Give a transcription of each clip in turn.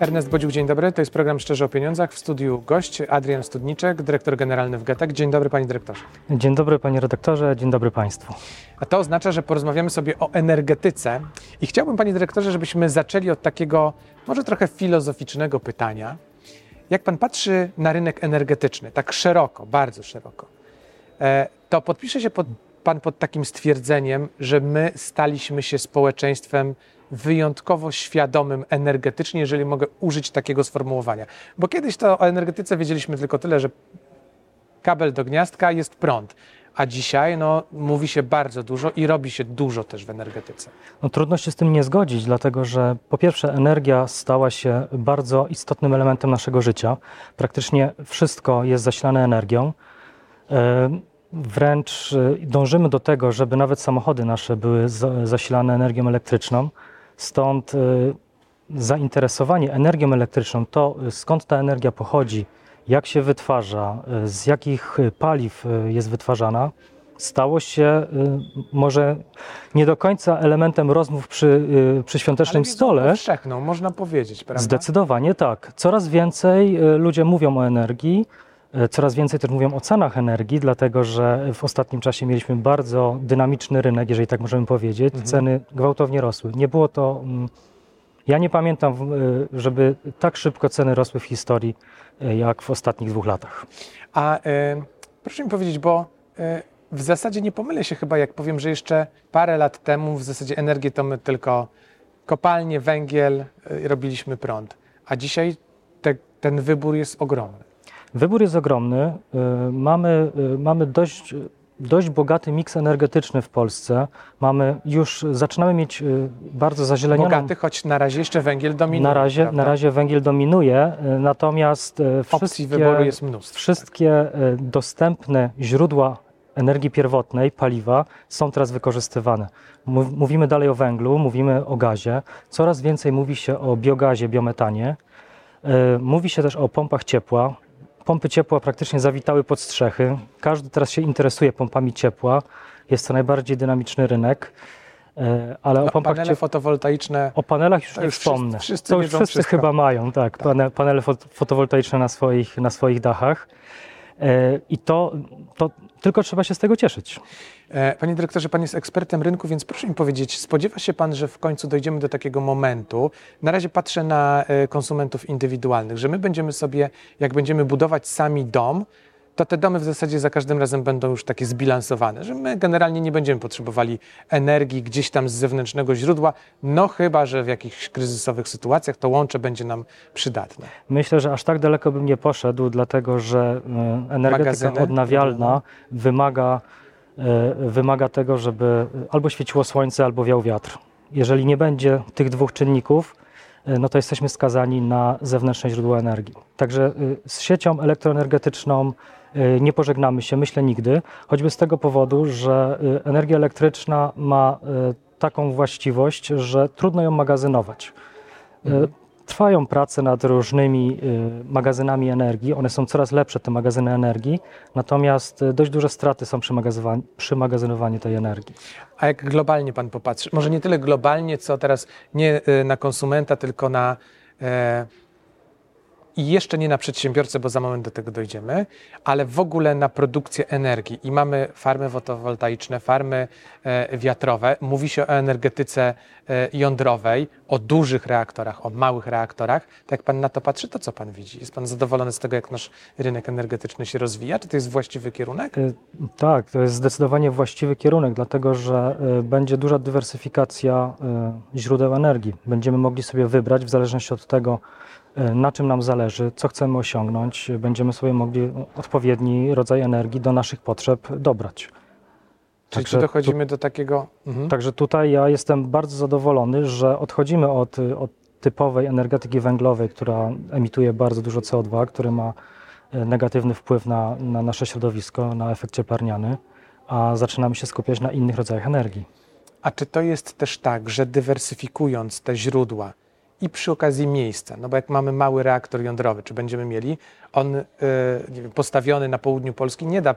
Ernest Bodziuk, dzień dobry. To jest program Szczerze o Pieniądzach. W studiu gość Adrian Studniczek, dyrektor generalny w GETEK. Dzień dobry, panie dyrektorze. Dzień dobry, panie redaktorze, dzień dobry państwu. A to oznacza, że porozmawiamy sobie o energetyce i chciałbym, panie dyrektorze, żebyśmy zaczęli od takiego może trochę filozoficznego pytania. Jak pan patrzy na rynek energetyczny, tak szeroko, bardzo szeroko, e, to podpisze się pod, pan pod takim stwierdzeniem, że my staliśmy się społeczeństwem wyjątkowo świadomym energetycznie, jeżeli mogę użyć takiego sformułowania. Bo kiedyś to o energetyce wiedzieliśmy tylko tyle, że kabel do gniazdka jest prąd. A dzisiaj no, mówi się bardzo dużo i robi się dużo też w energetyce. No, trudno się z tym nie zgodzić, dlatego że po pierwsze energia stała się bardzo istotnym elementem naszego życia. Praktycznie wszystko jest zasilane energią. E, wręcz e, dążymy do tego, żeby nawet samochody nasze były zasilane energią elektryczną. Stąd y, zainteresowanie energią elektryczną, to y, skąd ta energia pochodzi, jak się wytwarza, y, z jakich paliw jest wytwarzana, stało się może nie do końca elementem rozmów przy, przy świątecznym Ale stole. Powszechną, można powiedzieć, prawda? Zdecydowanie tak. Coraz więcej ludzie mówią o energii, Coraz więcej też mówią o cenach energii, dlatego że w ostatnim czasie mieliśmy bardzo dynamiczny rynek, jeżeli tak możemy powiedzieć. Mhm. Ceny gwałtownie rosły. Nie było to. Mm, ja nie pamiętam, y, żeby tak szybko ceny rosły w historii, y, jak w ostatnich dwóch latach. A y, proszę mi powiedzieć, bo y, w zasadzie nie pomylę się chyba, jak powiem, że jeszcze parę lat temu w zasadzie energię to my tylko kopalnie, węgiel, y, robiliśmy prąd. A dzisiaj te, ten wybór jest ogromny. Wybór jest ogromny. Y, mamy, y, mamy dość, dość bogaty miks energetyczny w Polsce. Mamy już, zaczynamy mieć y, bardzo zazielenioną... Bogaty, choć na razie jeszcze węgiel dominuje. Na razie, na razie węgiel dominuje, natomiast wszystkie, wyboru jest mnóstwo. Wszystkie dostępne źródła energii pierwotnej, paliwa są teraz wykorzystywane. Mówimy dalej o węglu, mówimy o gazie. Coraz więcej mówi się o biogazie, biometanie. Mówi się też o pompach ciepła. Pompy ciepła praktycznie zawitały pod strzechy. Każdy teraz się interesuje pompami ciepła. Jest to najbardziej dynamiczny rynek. E, ale no, o pompach panele fotowoltaiczne. O panelach już nie już wspomnę. Wszyscy, wszyscy to już wszyscy wszystko. chyba mają, tak, tak. panele fotowoltaiczne na swoich, na swoich dachach. E, I to, to tylko trzeba się z tego cieszyć. E, panie dyrektorze, pan jest ekspertem rynku, więc proszę mi powiedzieć, spodziewa się pan, że w końcu dojdziemy do takiego momentu, na razie patrzę na e, konsumentów indywidualnych, że my będziemy sobie, jak będziemy budować sami dom, to te domy w zasadzie za każdym razem będą już takie zbilansowane, że my generalnie nie będziemy potrzebowali energii gdzieś tam z zewnętrznego źródła, no chyba, że w jakichś kryzysowych sytuacjach to łącze będzie nam przydatne. Myślę, że aż tak daleko bym nie poszedł, dlatego że e, energetyka Magazyny? odnawialna wymaga, e, wymaga tego, żeby albo świeciło słońce, albo wiał wiatr. Jeżeli nie będzie tych dwóch czynników, no to jesteśmy skazani na zewnętrzne źródła energii. Także z siecią elektroenergetyczną, Y, nie pożegnamy się, myślę nigdy, choćby z tego powodu, że y, energia elektryczna ma y, taką właściwość, że trudno ją magazynować. Mhm. Trwają prace nad różnymi magazynami energii, one są coraz lepsze, te magazyny energii, natomiast dość duże straty są przy, przy magazynowaniu tej energii. A jak globalnie Pan popatrzy, może nie tyle globalnie, co teraz nie na konsumenta, tylko na e, i jeszcze nie na przedsiębiorcę, bo za moment do tego dojdziemy, ale w ogóle na produkcję energii. I mamy farmy fotowoltaiczne, farmy e, wiatrowe. Mówi się o energetyce e, jądrowej, o dużych reaktorach, o małych reaktorach. Tak jak Pan na to patrzy, to co Pan widzi? Jest Pan zadowolony z tego, jak nasz rynek energetyczny się rozwija? Czy to jest właściwy kierunek? E, tak, to jest zdecydowanie właściwy kierunek, dlatego że będzie duża dywersyfikacja źródeł energii. Będziemy mogli sobie wybrać w zależności od tego, E, na czym nam zależy, co chcemy osiągnąć, będziemy sobie mogli odpowiedni rodzaj energii do naszych potrzeb dobrać. Czyli także dochodzimy tu, do takiego. Mhm. Także tutaj ja jestem bardzo zadowolony, że odchodzimy od, od typowej energetyki węglowej, która emituje bardzo dużo CO2, który ma e, negatywny wpływ na, na nasze środowisko, na efekt cieplarniany, a zaczynamy się skupiać na innych rodzajach energii. A czy to jest też tak, że dywersyfikując te źródła, i przy okazji miejsca. No bo jak mamy mały reaktor jądrowy, czy będziemy mieli, on y, wiem, postawiony na południu Polski nie da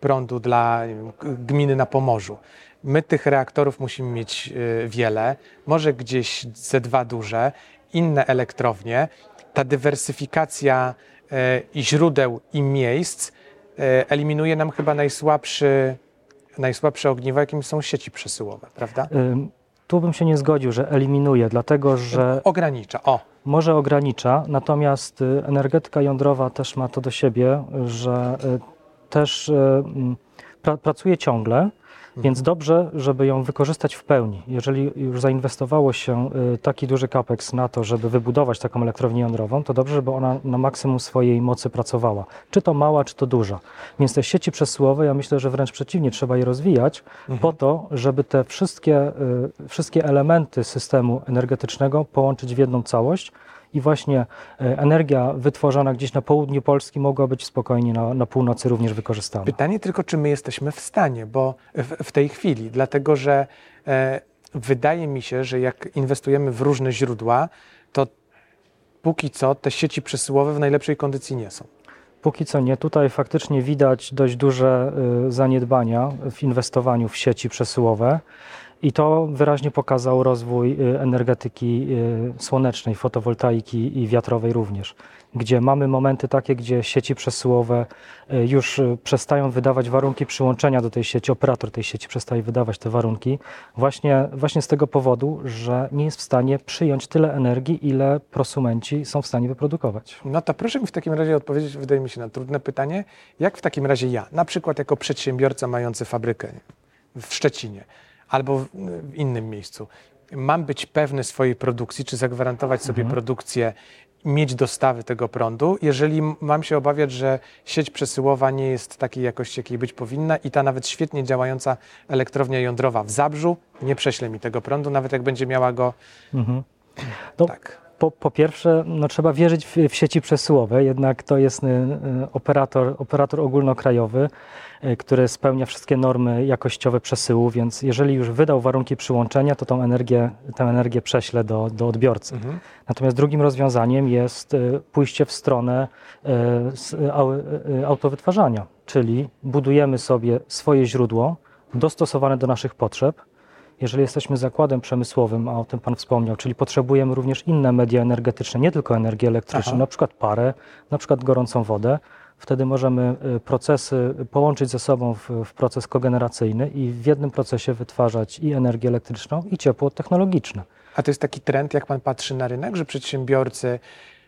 prądu dla wiem, gminy na Pomorzu. My tych reaktorów musimy mieć y, wiele, może gdzieś ze dwa duże inne elektrownie, ta dywersyfikacja e, i źródeł i miejsc e, eliminuje nam chyba najsłabszy, najsłabsze ogniwo, jakim są sieci przesyłowe, prawda? Tu bym się nie zgodził, że eliminuje, dlatego że. Ogranicza, o. Może ogranicza, natomiast y, energetyka jądrowa też ma to do siebie, że y, też y, pra, pracuje ciągle więc dobrze, żeby ją wykorzystać w pełni. Jeżeli już zainwestowało się y, taki duży capex na to, żeby wybudować taką elektrownię jądrową, to dobrze, żeby ona na maksimum swojej mocy pracowała. Czy to mała, czy to duża. Więc te sieci przesyłowe, ja myślę, że wręcz przeciwnie, trzeba je rozwijać mhm. po to, żeby te wszystkie, y, wszystkie elementy systemu energetycznego połączyć w jedną całość i właśnie e, energia wytworzona gdzieś na południu Polski mogła być spokojnie na, na północy również wykorzystana. Pytanie tylko, czy my jesteśmy w stanie, bo w, w tej chwili, dlatego że e, wydaje mi się, że jak inwestujemy w różne źródła, to póki co te sieci przesyłowe w najlepszej kondycji nie są. Póki co nie. Tutaj faktycznie widać dość duże y, zaniedbania w inwestowaniu w sieci przesyłowe. I to wyraźnie pokazał rozwój y, energetyki y, słonecznej, fotowoltaiki i wiatrowej również, gdzie mamy momenty takie, gdzie sieci przesyłowe y, już przestają wydawać warunki przyłączenia do tej sieci, operator tej sieci przestaje wydawać te warunki, właśnie, właśnie z tego powodu, że nie jest w stanie przyjąć tyle energii, ile prosumenci są w stanie wyprodukować. No to proszę mi w takim razie odpowiedzieć, wydaje mi się, na trudne pytanie, jak w takim razie ja, na przykład jako przedsiębiorca mający fabrykę w Szczecinie, albo w, innym miejscu. Mam być pewny swojej produkcji, czy zagwarantować sobie mhm. produkcję, mieć dostawy tego prądu, jeżeli mam się obawiać, że sieć przesyłowa nie jest takiej jakości, jakiej być powinna i ta nawet świetnie działająca elektrownia jądrowa w Zabrzu nie prześle mi tego prądu, nawet jak będzie miała go. Mhm. No, tak. Po, po, pierwsze, no, trzeba wierzyć w, w, sieci przesyłowe, jednak to jest y, y, operator, operator ogólnokrajowy. E, który spełnia wszystkie normy jakościowe przesyłu, więc jeżeli już wydał warunki przyłączenia, to tą energię, tę energię prześle do, do odbiorcy. Mhm. Natomiast drugim rozwiązaniem jest e, pójście w stronę e, autowytwarzania, czyli budujemy sobie swoje źródło dostosowane do naszych potrzeb. Jeżeli jesteśmy zakładem przemysłowym, a o tym Pan wspomniał, czyli potrzebujemy również inne media energetyczne, nie tylko energię elektryczną, Aha. na przykład parę, na przykład gorącą wodę, Wtedy możemy y, procesy połączyć ze sobą w, w, proces kogeneracyjny i w jednym procesie wytwarzać i energię elektryczną, i ciepło technologiczne. A to jest taki trend, jak pan patrzy na rynek, że przedsiębiorcy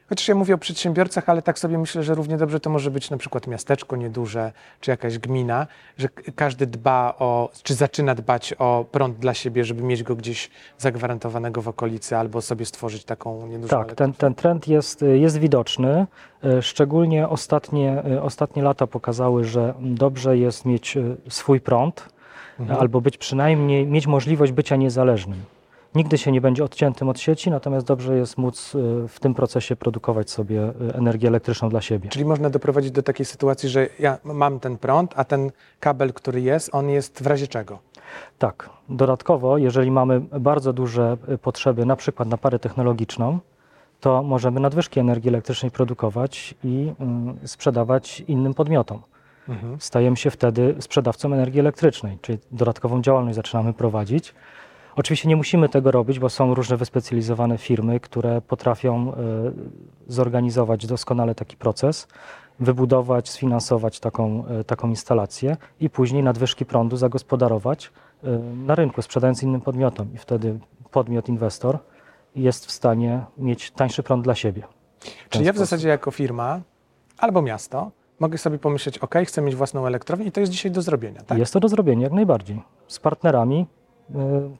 Chociaż ja mówię o przedsiębiorcach, ale tak sobie myślę, że równie dobrze to może być na przykład miasteczko nieduże, czy jakaś gmina, że każdy dba o, czy zaczyna dbać o prąd dla siebie, żeby mieć go gdzieś zagwarantowanego w okolicy, albo sobie stworzyć taką niedużą Tak, ten, ten trend jest, jest widoczny. E, szczególnie ostatnie, e, ostatnie lata pokazały, że dobrze jest mieć e, swój prąd, mhm. albo być przynajmniej, mieć możliwość bycia niezależnym. Nigdy się nie będzie odciętym od sieci, natomiast dobrze jest móc y, w tym procesie produkować sobie y, energię elektryczną dla siebie. Czyli można doprowadzić do takiej sytuacji, że ja mam ten prąd, a ten kabel, który jest, on jest w razie czego? Tak. Dodatkowo, jeżeli mamy bardzo duże y, potrzeby, na przykład na parę technologiczną, to możemy nadwyżki energii elektrycznej produkować i sprzedawać innym podmiotom. Mhm. Stajemy się wtedy sprzedawcą energii elektrycznej, czyli dodatkową działalność zaczynamy prowadzić. Oczywiście nie musimy tego robić, bo są różne wyspecjalizowane firmy, które potrafią e, zorganizować doskonale taki proces, wybudować, sfinansować taką, e, taką instalację i później nadwyżki prądu zagospodarować e, na rynku, sprzedając innym podmiotom. I wtedy podmiot, inwestor jest w stanie mieć tańszy prąd dla siebie. Czyli ja w zasadzie jako firma albo miasto mogę sobie pomyśleć, ok, chcę mieć własną elektrownię i to jest dzisiaj do zrobienia, tak? Jest to do zrobienia, jak najbardziej. Z partnerami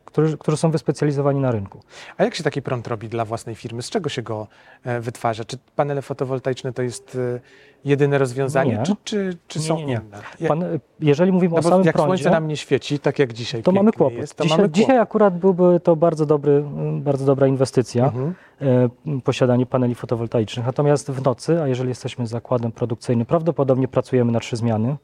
którzy, którzy są wyspecjalizowani na rynku. A jak się taki prąd robi dla własnej firmy? Z czego się go e, wytwarza? Czy panele fotowoltaiczne to jest e, jedyne rozwiązanie, nie. czy, czy, czy nie, są nie, nie. inne? Pan, jeżeli mówimy no o samym jak prądzie... Jak słońce nam nie świeci, tak jak dzisiaj To mamy kłopot. Jest, to dzisiaj, mamy kłopot. dzisiaj akurat byłby to bardzo, dobry, bardzo dobra inwestycja, mhm. posiadanie paneli fotowoltaicznych. Natomiast w nocy, a jeżeli jesteśmy zakładem produkcyjnym, prawdopodobnie pracujemy na trzy zmiany, E,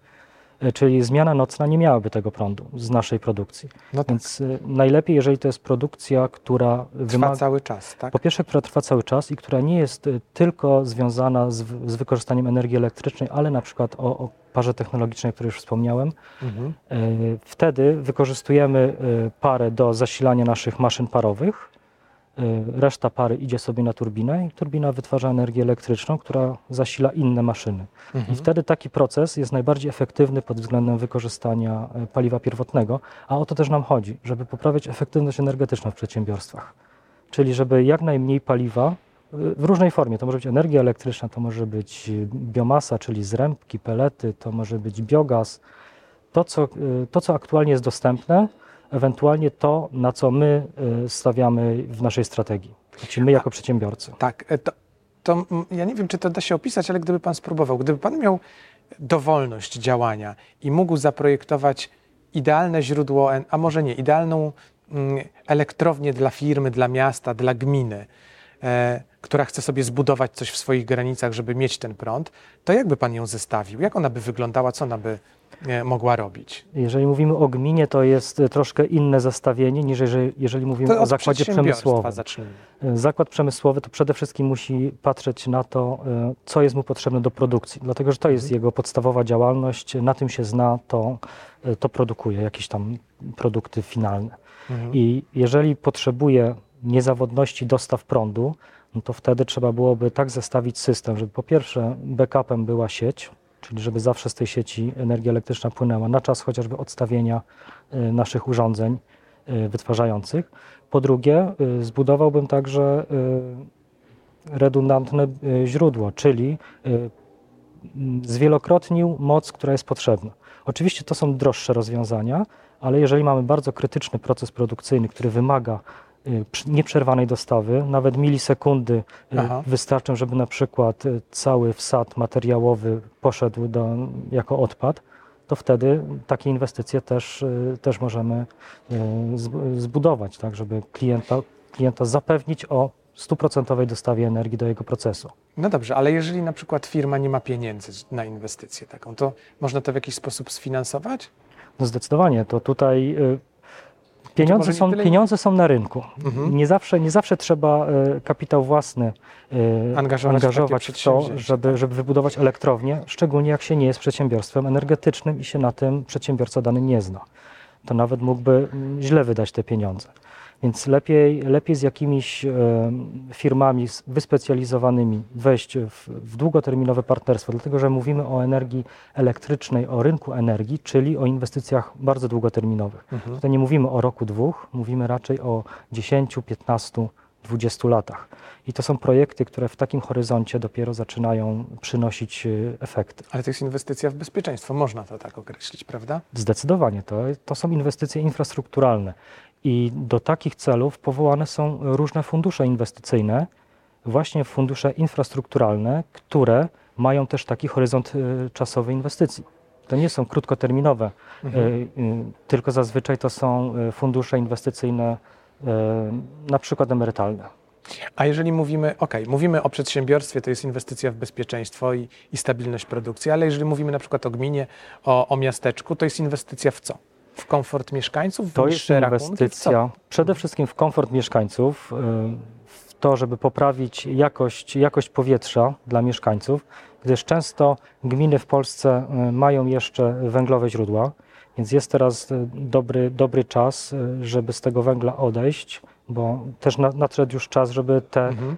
czyli zmiana nocna nie miałaby tego prądu z naszej produkcji. No tak. Więc e, najlepiej, jeżeli to jest produkcja, która trwa wymaga, cały czas, tak? Po pierwsze, która trwa cały czas i która nie jest e, tylko związana z, z wykorzystaniem energii elektrycznej, ale na przykład o, o parze technologicznej, o której już wspomniałem. Mhm. Wtedy wykorzystujemy parę do zasilania naszych maszyn parowych reszta pary idzie sobie na turbinę i turbina wytwarza energię elektryczną, która zasila inne maszyny. Mhm. I wtedy taki proces jest najbardziej efektywny pod względem wykorzystania paliwa pierwotnego, a o to też nam chodzi, żeby poprawiać efektywność energetyczną w przedsiębiorstwach. Czyli żeby jak najmniej paliwa w różnej formie. To może być energia elektryczna, to może być biomasa, czyli zrębki, pelety, to może być biogaz. To, co, to, co aktualnie jest dostępne, ewentualnie to, na co my y, stawiamy w naszej strategii, czyli my jako przedsiębiorcy. Tak, e, to, to ja nie wiem, czy to da się opisać, ale gdyby Pan spróbował, gdyby Pan miał dowolność działania i mógł zaprojektować idealne źródło, a może nie, idealną mm, elektrownię dla firmy, dla miasta, dla gminy, e, która chce sobie zbudować coś w swoich granicach, żeby mieć ten prąd, to jakby Pan ją zestawił? Jak ona by wyglądała? Co ona by e, mogła robić? Jeżeli mówimy o gminie, to jest troszkę inne zestawienie niż jeżeli, jeżeli mówimy o zakładzie przemysłowym. Zacznijmy. E, zakład przemysłowy to przede wszystkim musi patrzeć na to, e, co jest mu potrzebne do produkcji, dlatego że to jest mhm. jego podstawowa działalność, na tym się zna, to, to produkuje jakieś tam produkty finalne. Mhm. I jeżeli potrzebuje niezawodności dostaw prądu, no to wtedy trzeba byłoby tak zestawić system, żeby po pierwsze backupem była sieć, czyli żeby zawsze z tej sieci energia elektryczna płynęła na czas chociażby odstawienia y, naszych urządzeń y, wytwarzających. Po drugie, y, zbudowałbym także redundantne źródło, czyli zwielokrotnił moc, która jest potrzebna. Oczywiście to są droższe rozwiązania, ale jeżeli mamy bardzo krytyczny proces produkcyjny, który wymaga nieprzerwanej dostawy, nawet milisekundy y, Aha. wystarczą, żeby na przykład y, cały wsad materiałowy poszedł do, jako odpad, to wtedy takie inwestycje też, też możemy zbudować, tak, żeby klienta, klienta zapewnić o stuprocentowej dostawie energii do jego procesu. No dobrze, ale jeżeli na przykład firma nie ma pieniędzy na inwestycję taką, to można to w jakiś sposób sfinansować? No zdecydowanie, to tutaj Pieniądze są, tyle... pieniądze są na rynku. Mhm. Nie, zawsze, nie zawsze trzeba e, kapitał własny e, angażować, angażować w to, żeby, żeby wybudować elektrownię, szczególnie jak się nie jest przedsiębiorstwem energetycznym i się na tym przedsiębiorca dany nie zna. To nawet mógłby mm, źle wydać te pieniądze. Więc lepiej, lepiej z jakimiś e, firmami wyspecjalizowanymi wejść w, w, długoterminowe partnerstwo, dlatego że mówimy o energii elektrycznej, o rynku energii, czyli o inwestycjach bardzo długoterminowych. Mhm. Tutaj nie mówimy o roku, dwóch, mówimy raczej o 10, 15, 20 latach. I to są projekty, które w takim horyzoncie dopiero zaczynają przynosić e, efekty. Ale to jest inwestycja w bezpieczeństwo, można to tak określić, prawda? Zdecydowanie. To, to są inwestycje infrastrukturalne. I do takich celów powołane są różne fundusze inwestycyjne, właśnie fundusze infrastrukturalne, które mają też taki horyzont y, czasowy inwestycji. To nie są krótkoterminowe, mhm. Y, y, tylko zazwyczaj to są fundusze inwestycyjne, na przykład emerytalne. A jeżeli mówimy, ok, mówimy o przedsiębiorstwie, to jest inwestycja w bezpieczeństwo i, i stabilność produkcji, ale jeżeli mówimy na przykład o gminie, o, o miasteczku, to jest inwestycja w co? w komfort mieszkańców? To jest inwestycja przede wszystkim w komfort mieszkańców, y, w to, żeby poprawić jakość, jakość powietrza dla mieszkańców, gdyż często gminy w Polsce y, mają jeszcze węglowe źródła, więc jest teraz y, dobry, dobry czas, żeby z tego węgla odejść, bo też nadszedł już czas, żeby te, mhm.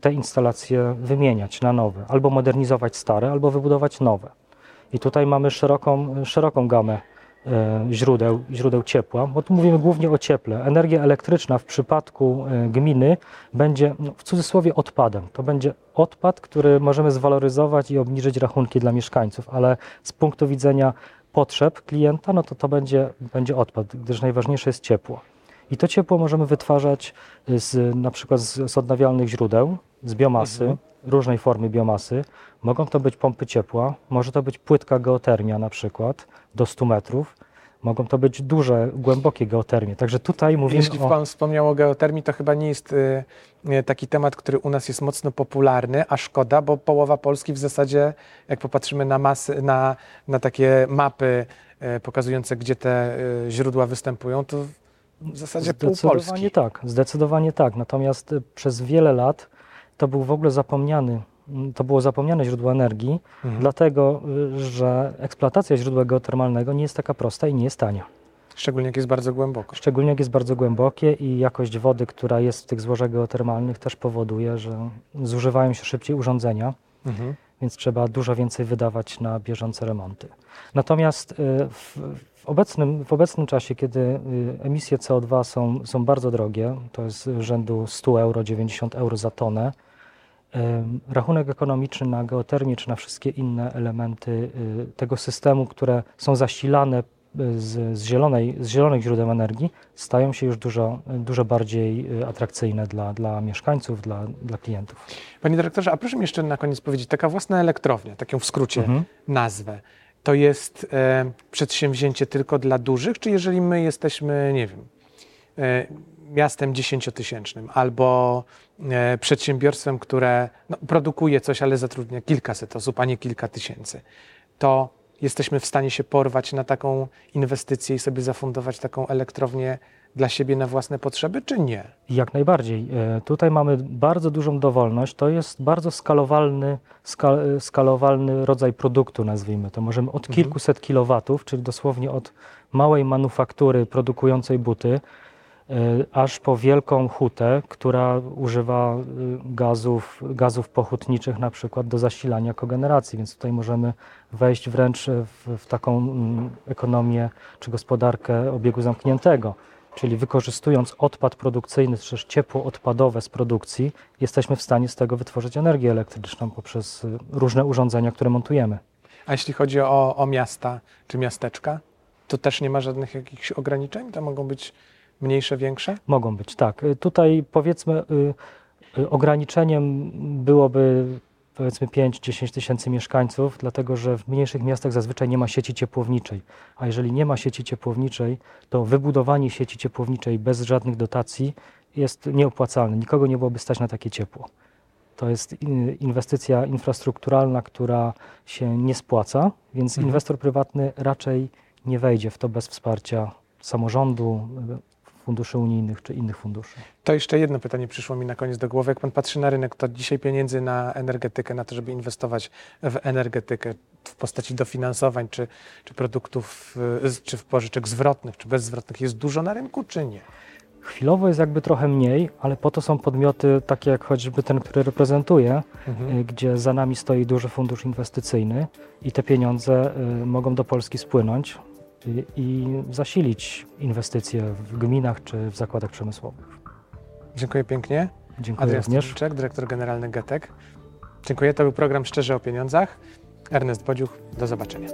te instalacje wymieniać na nowe, albo modernizować stare, albo wybudować nowe. I tutaj mamy szeroką, szeroką gamę E, źródeł, źródeł ciepła, bo tu mówimy głównie o cieple. Energia elektryczna w przypadku e, gminy będzie no, w cudzysłowie odpadem. To będzie odpad, który możemy zwaloryzować i obniżyć rachunki dla mieszkańców, ale z punktu widzenia potrzeb klienta, no to to będzie, będzie odpad, gdyż najważniejsze jest ciepło. I to ciepło możemy wytwarzać z, na przykład z, z odnawialnych źródeł, z biomasy, mhm. różnej formy biomasy. Mogą to być pompy ciepła, może to być płytka geotermia na przykład do 100 metrów. Mogą to być duże, głębokie geotermie. Także tutaj mówimy Jeśli o... Pan wspomniał o geotermii, to chyba nie jest y, y, taki temat, który u nas jest mocno popularny, a szkoda, bo połowa Polski w zasadzie, jak popatrzymy na, masy, na, na takie mapy y, pokazujące, gdzie te źródła występują, to w zasadzie pół Polski. Tak, zdecydowanie tak. Natomiast przez wiele lat to był w ogóle zapomniany to było zapomniane źródło energii, mhm. dlatego że eksploatacja źródła geotermalnego nie jest taka prosta i nie jest tania. Szczególnie jak jest bardzo głęboko. Szczególnie jak jest bardzo głębokie i jakość wody, która jest w tych złożach geotermalnych też powoduje, że zużywają się szybciej urządzenia, mhm. więc trzeba dużo więcej wydawać na bieżące remonty. Natomiast y, w, w, obecnym, w obecnym czasie, kiedy y, emisje CO2 są, są bardzo drogie, to jest rzędu 100 euro, 90 euro za tonę, rachunek ekonomiczny na geotermię czy na wszystkie inne elementy y, tego systemu, które są zasilane z, z, zielonej, z zielonych źródeł energii stają się już dużo, dużo bardziej y, atrakcyjne dla, dla mieszkańców, dla, dla klientów. Panie dyrektorze, a proszę mi jeszcze na koniec powiedzieć, taka własna elektrownia, taką w skrócie mhm. nazwę, to jest e, przedsięwzięcie tylko dla dużych, czy jeżeli my jesteśmy, nie wiem, e, miastem dziesięciotysięcznym albo e, przedsiębiorstwem, które no, produkuje coś, ale zatrudnia kilkaset osób, a nie kilka tysięcy, to jesteśmy w stanie się porwać na taką inwestycję i sobie zafundować taką elektrownię dla siebie na własne potrzeby, czy nie? Jak najbardziej. E, tutaj mamy bardzo dużą dowolność. To jest bardzo skalowalny, skal, skalowalny rodzaj produktu, nazwijmy to. Możemy od mhm. kilkuset kilowatów, czyli dosłownie od małej manufaktury produkującej buty, aż po wielką hutę, która używa e, gazów, gazów pochutniczych na przykład do zasilania kogeneracji, więc tutaj możemy wejść wręcz w, w taką mm, ekonomię czy gospodarkę obiegu zamkniętego. Czyli wykorzystując odpad produkcyjny, czy też ciepło odpadowe z produkcji, jesteśmy w stanie z tego wytworzyć energię elektryczną poprzez e, różne urządzenia, które montujemy. A jeśli chodzi o, o miasta czy miasteczka, to też nie ma żadnych jakichś ograniczeń? To mogą być Mniejsze, większe? Mogą być, tak. Y, tutaj powiedzmy y, y, ograniczeniem byłoby powiedzmy 5-10 tysięcy mieszkańców, dlatego że w mniejszych miastach zazwyczaj nie ma sieci ciepłowniczej. A jeżeli nie ma sieci ciepłowniczej, to wybudowanie sieci ciepłowniczej bez żadnych dotacji jest nieopłacalne. Nikogo nie byłoby stać na takie ciepło. To jest inwestycja infrastrukturalna, która się nie spłaca, więc mhm. inwestor prywatny raczej nie wejdzie w to bez wsparcia samorządu, funduszy unijnych czy innych funduszy. To jeszcze jedno pytanie przyszło mi na koniec do głowy. Jak pan patrzy na rynek, to dzisiaj pieniędzy na energetykę, na to, żeby inwestować w energetykę w postaci dofinansowań, czy, czy produktów, y, czy w pożyczek zwrotnych, czy bezzwrotnych, jest dużo na rynku, czy nie? Chwilowo jest jakby trochę mniej, ale po to są podmioty takie jak choćby ten, który reprezentuję, mhm. Y, gdzie za nami stoi duży fundusz inwestycyjny i te pieniądze y, mogą do Polski spłynąć i zasilić inwestycje w gminach czy w zakładach przemysłowych. Dziękuję pięknie. Dziękuję Adrian również. Dyrektor generalny GETEK. Dziękuję. To był program Szczerze o Pieniądzach. Ernest Bodziuch. Do zobaczenia.